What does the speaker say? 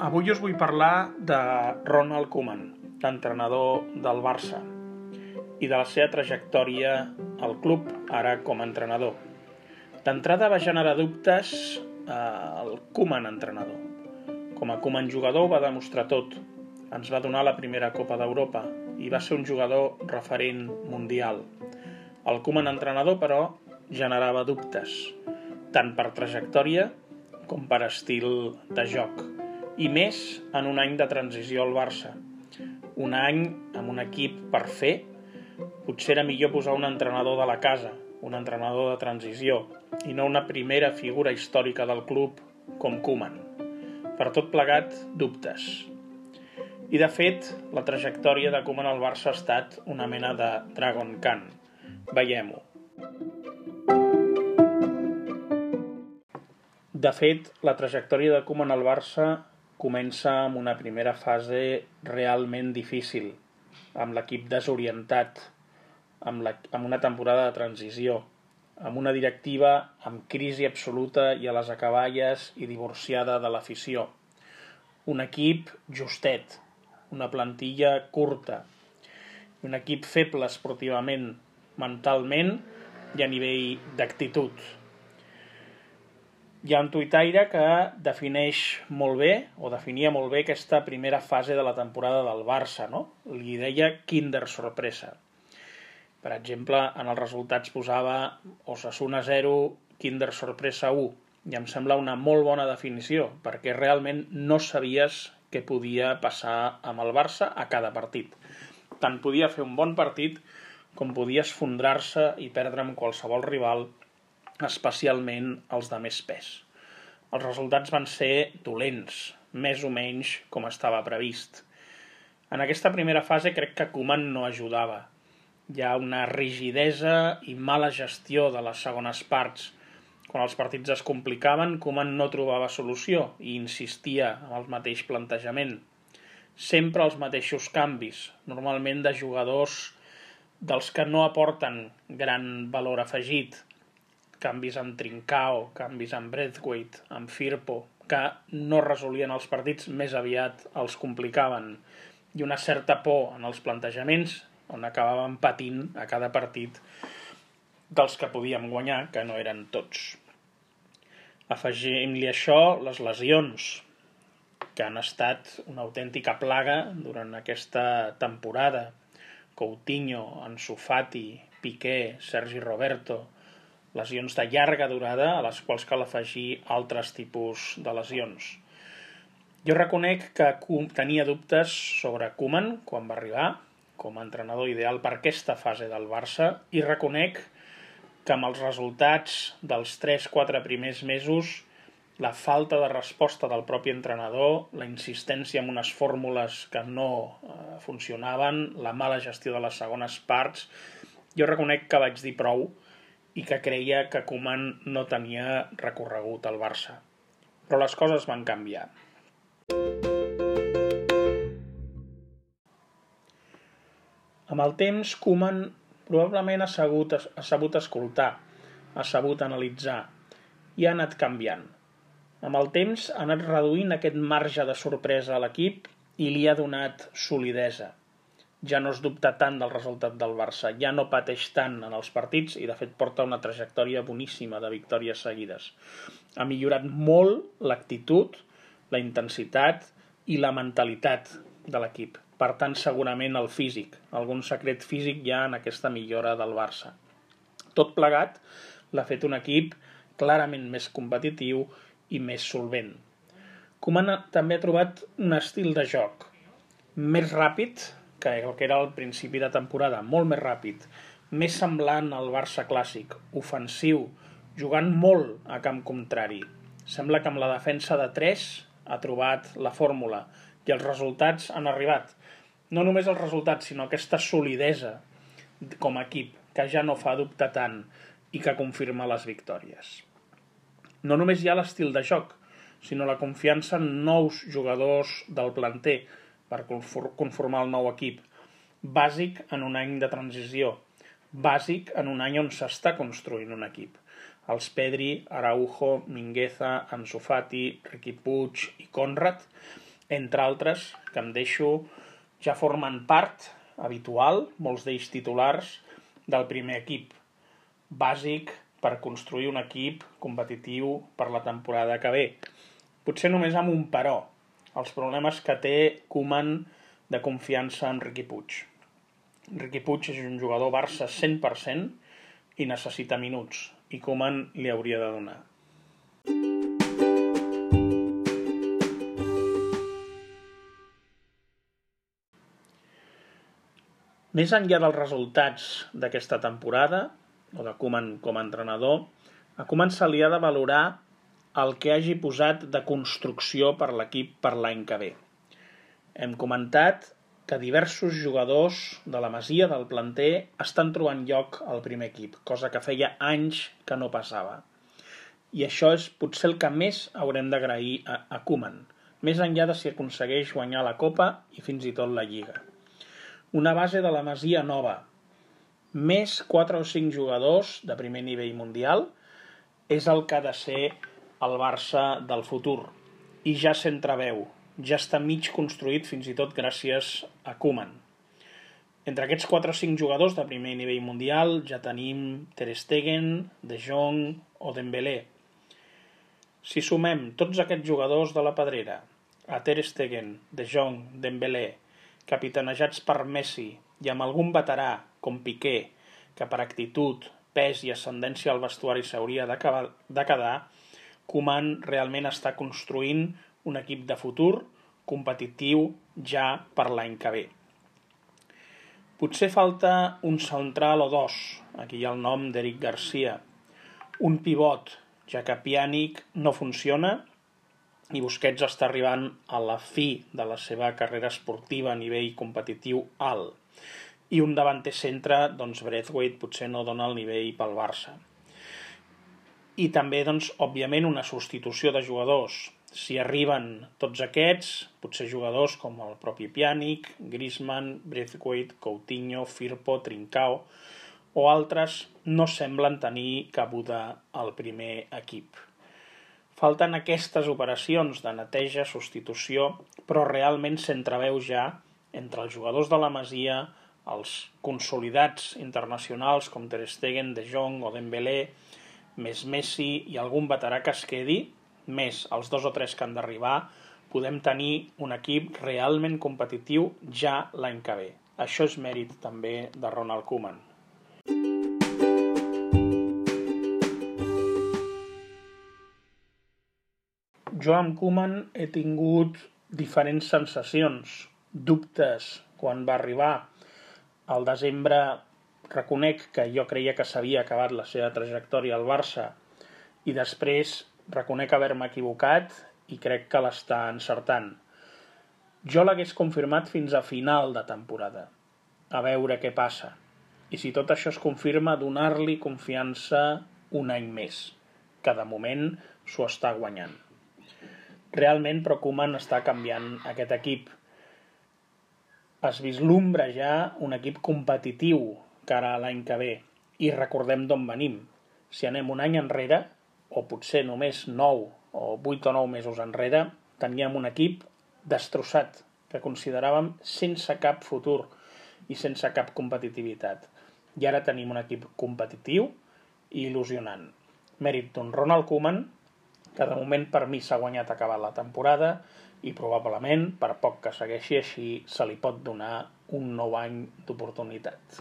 Avui us vull parlar de Ronald Koeman, l'entrenador del Barça, i de la seva trajectòria al club, ara com a entrenador. D'entrada va generar dubtes eh, el Koeman entrenador. Com a Koeman jugador va demostrar tot. Ens va donar la primera Copa d'Europa i va ser un jugador referent mundial. El Koeman entrenador, però, generava dubtes, tant per trajectòria com per estil de joc i més en un any de transició al Barça. Un any amb un equip per fer, potser era millor posar un entrenador de la casa, un entrenador de transició, i no una primera figura històrica del club com Koeman. Per tot plegat, dubtes. I de fet, la trajectòria de Koeman al Barça ha estat una mena de Dragon Khan. Veiem-ho. De fet, la trajectòria de Koeman al Barça comença amb una primera fase realment difícil, amb l'equip desorientat, amb, la, amb una temporada de transició, amb una directiva amb crisi absoluta i a les acaballes i divorciada de l'afició. Un equip justet, una plantilla curta, un equip feble esportivament, mentalment i a nivell d'actitud hi ha un tuitaire que defineix molt bé, o definia molt bé aquesta primera fase de la temporada del Barça, no? Li deia Kinder sorpresa. Per exemple, en els resultats posava Osasuna 0, Kinder sorpresa 1, i em sembla una molt bona definició, perquè realment no sabies què podia passar amb el Barça a cada partit. Tant podia fer un bon partit com podia esfondrar-se i perdre amb qualsevol rival especialment els de més pes. Els resultats van ser dolents, més o menys com estava previst. En aquesta primera fase crec que Koeman no ajudava. Hi ha una rigidesa i mala gestió de les segones parts. Quan els partits es complicaven, Koeman no trobava solució i insistia en el mateix plantejament. Sempre els mateixos canvis, normalment de jugadors dels que no aporten gran valor afegit, canvis amb Trincao, canvis amb Breathwaite, amb Firpo, que no resolien els partits, més aviat els complicaven, i una certa por en els plantejaments, on acabàvem patint a cada partit dels que podíem guanyar, que no eren tots. Afegim-li això les lesions, que han estat una autèntica plaga durant aquesta temporada. Coutinho, Ansu Fati, Piqué, Sergi Roberto, lesions de llarga durada a les quals cal afegir altres tipus de lesions. Jo reconec que tenia dubtes sobre Koeman quan va arribar com a entrenador ideal per aquesta fase del Barça i reconec que amb els resultats dels 3-4 primers mesos la falta de resposta del propi entrenador, la insistència en unes fórmules que no eh, funcionaven, la mala gestió de les segones parts, jo reconec que vaig dir prou i que creia que Koeman no tenia recorregut al Barça. Però les coses van canviar. Amb el temps, Koeman probablement ha sabut, ha sabut escoltar, ha sabut analitzar i ha anat canviant. Amb el temps ha anat reduint aquest marge de sorpresa a l'equip i li ha donat solidesa ja no es dubta tant del resultat del Barça, ja no pateix tant en els partits i de fet porta una trajectòria boníssima de victòries seguides. Ha millorat molt l'actitud, la intensitat i la mentalitat de l'equip. Per tant, segurament el físic, algun secret físic ja en aquesta millora del Barça. Tot plegat l'ha fet un equip clarament més competitiu i més solvent. Koeman també ha trobat un estil de joc més ràpid, que el que era al principi de temporada, molt més ràpid, més semblant al Barça clàssic, ofensiu, jugant molt a camp contrari. Sembla que amb la defensa de 3 ha trobat la fórmula i els resultats han arribat. No només els resultats, sinó aquesta solidesa com a equip, que ja no fa dubte tant i que confirma les victòries. No només hi ha l'estil de joc, sinó la confiança en nous jugadors del planter, per conformar el nou equip, bàsic en un any de transició. bàsic en un any on s'està construint un equip. Els Pedri, Araujo, Mingueza, Ansu Fati, Riqui Puig i Conrad, entre altres, que em deixo, ja formen part habitual, molts d'ells titulars, del primer equip. Bàsic per construir un equip competitiu per la temporada que ve. Potser només amb un però, els problemes que té Koeman de confiança en Riqui Puig. Riqui Puig és un jugador Barça 100% i necessita minuts, i Koeman li hauria de donar. Més enllà dels resultats d'aquesta temporada, o de Koeman com a entrenador, a Koeman se li ha de valorar el que hagi posat de construcció per l'equip per l'any que ve. Hem comentat que diversos jugadors de la Masia del planter estan trobant lloc al primer equip, cosa que feia anys que no passava. I això és potser el que més haurem d'agrair a, a Koeman, més enllà de si aconsegueix guanyar la Copa i fins i tot la Lliga. Una base de la Masia nova, més 4 o 5 jugadors de primer nivell mundial, és el que ha de ser el Barça del futur. I ja s'entreveu, ja està mig construït fins i tot gràcies a Koeman. Entre aquests 4 o 5 jugadors de primer nivell mundial ja tenim Ter Stegen, De Jong o Dembélé. Si sumem tots aquests jugadors de la pedrera, a Ter Stegen, De Jong, Dembélé, capitanejats per Messi i amb algun veterà com Piqué, que per actitud, pes i ascendència al vestuari s'hauria de quedar, Koeman realment està construint un equip de futur competitiu ja per l'any que ve. Potser falta un central o dos, aquí hi ha el nom d'Eric Garcia, un pivot, ja que Pjanic no funciona i Busquets està arribant a la fi de la seva carrera esportiva a nivell competitiu alt. I un davanter centre, doncs Braithwaite potser no dona el nivell pel Barça. I també, doncs, òbviament, una substitució de jugadors. Si arriben tots aquests, potser jugadors com el propi Pjanic, Griezmann, Braithwaite, Coutinho, Firpo, Trincao o altres no semblen tenir cabuda al primer equip. Falten aquestes operacions de neteja, substitució, però realment s'entreveu ja entre els jugadors de la Masia, els consolidats internacionals com Ter Stegen, De Jong o Dembélé, més Messi i algun veterà que es quedi, més els dos o tres que han d'arribar, podem tenir un equip realment competitiu ja l'any que ve. Això és mèrit també de Ronald Koeman. Jo amb Koeman he tingut diferents sensacions, dubtes, quan va arribar. Al desembre reconec que jo creia que s'havia acabat la seva trajectòria al Barça i després reconec haver-me equivocat i crec que l'està encertant. Jo l'hagués confirmat fins a final de temporada, a veure què passa. I si tot això es confirma, donar-li confiança un any més, que de moment s'ho està guanyant. Realment, però Koeman està canviant aquest equip. Es vislumbra ja un equip competitiu cara a l'any que ve i recordem d'on venim. Si anem un any enrere, o potser només 9 o 8 o 9 mesos enrere, teníem un equip destrossat, que consideràvem sense cap futur i sense cap competitivitat. I ara tenim un equip competitiu i il·lusionant. Mèrit d'un Ronald Koeman, que de moment per mi s'ha guanyat acabar la temporada i probablement, per poc que segueixi així, se li pot donar un nou any d'oportunitat.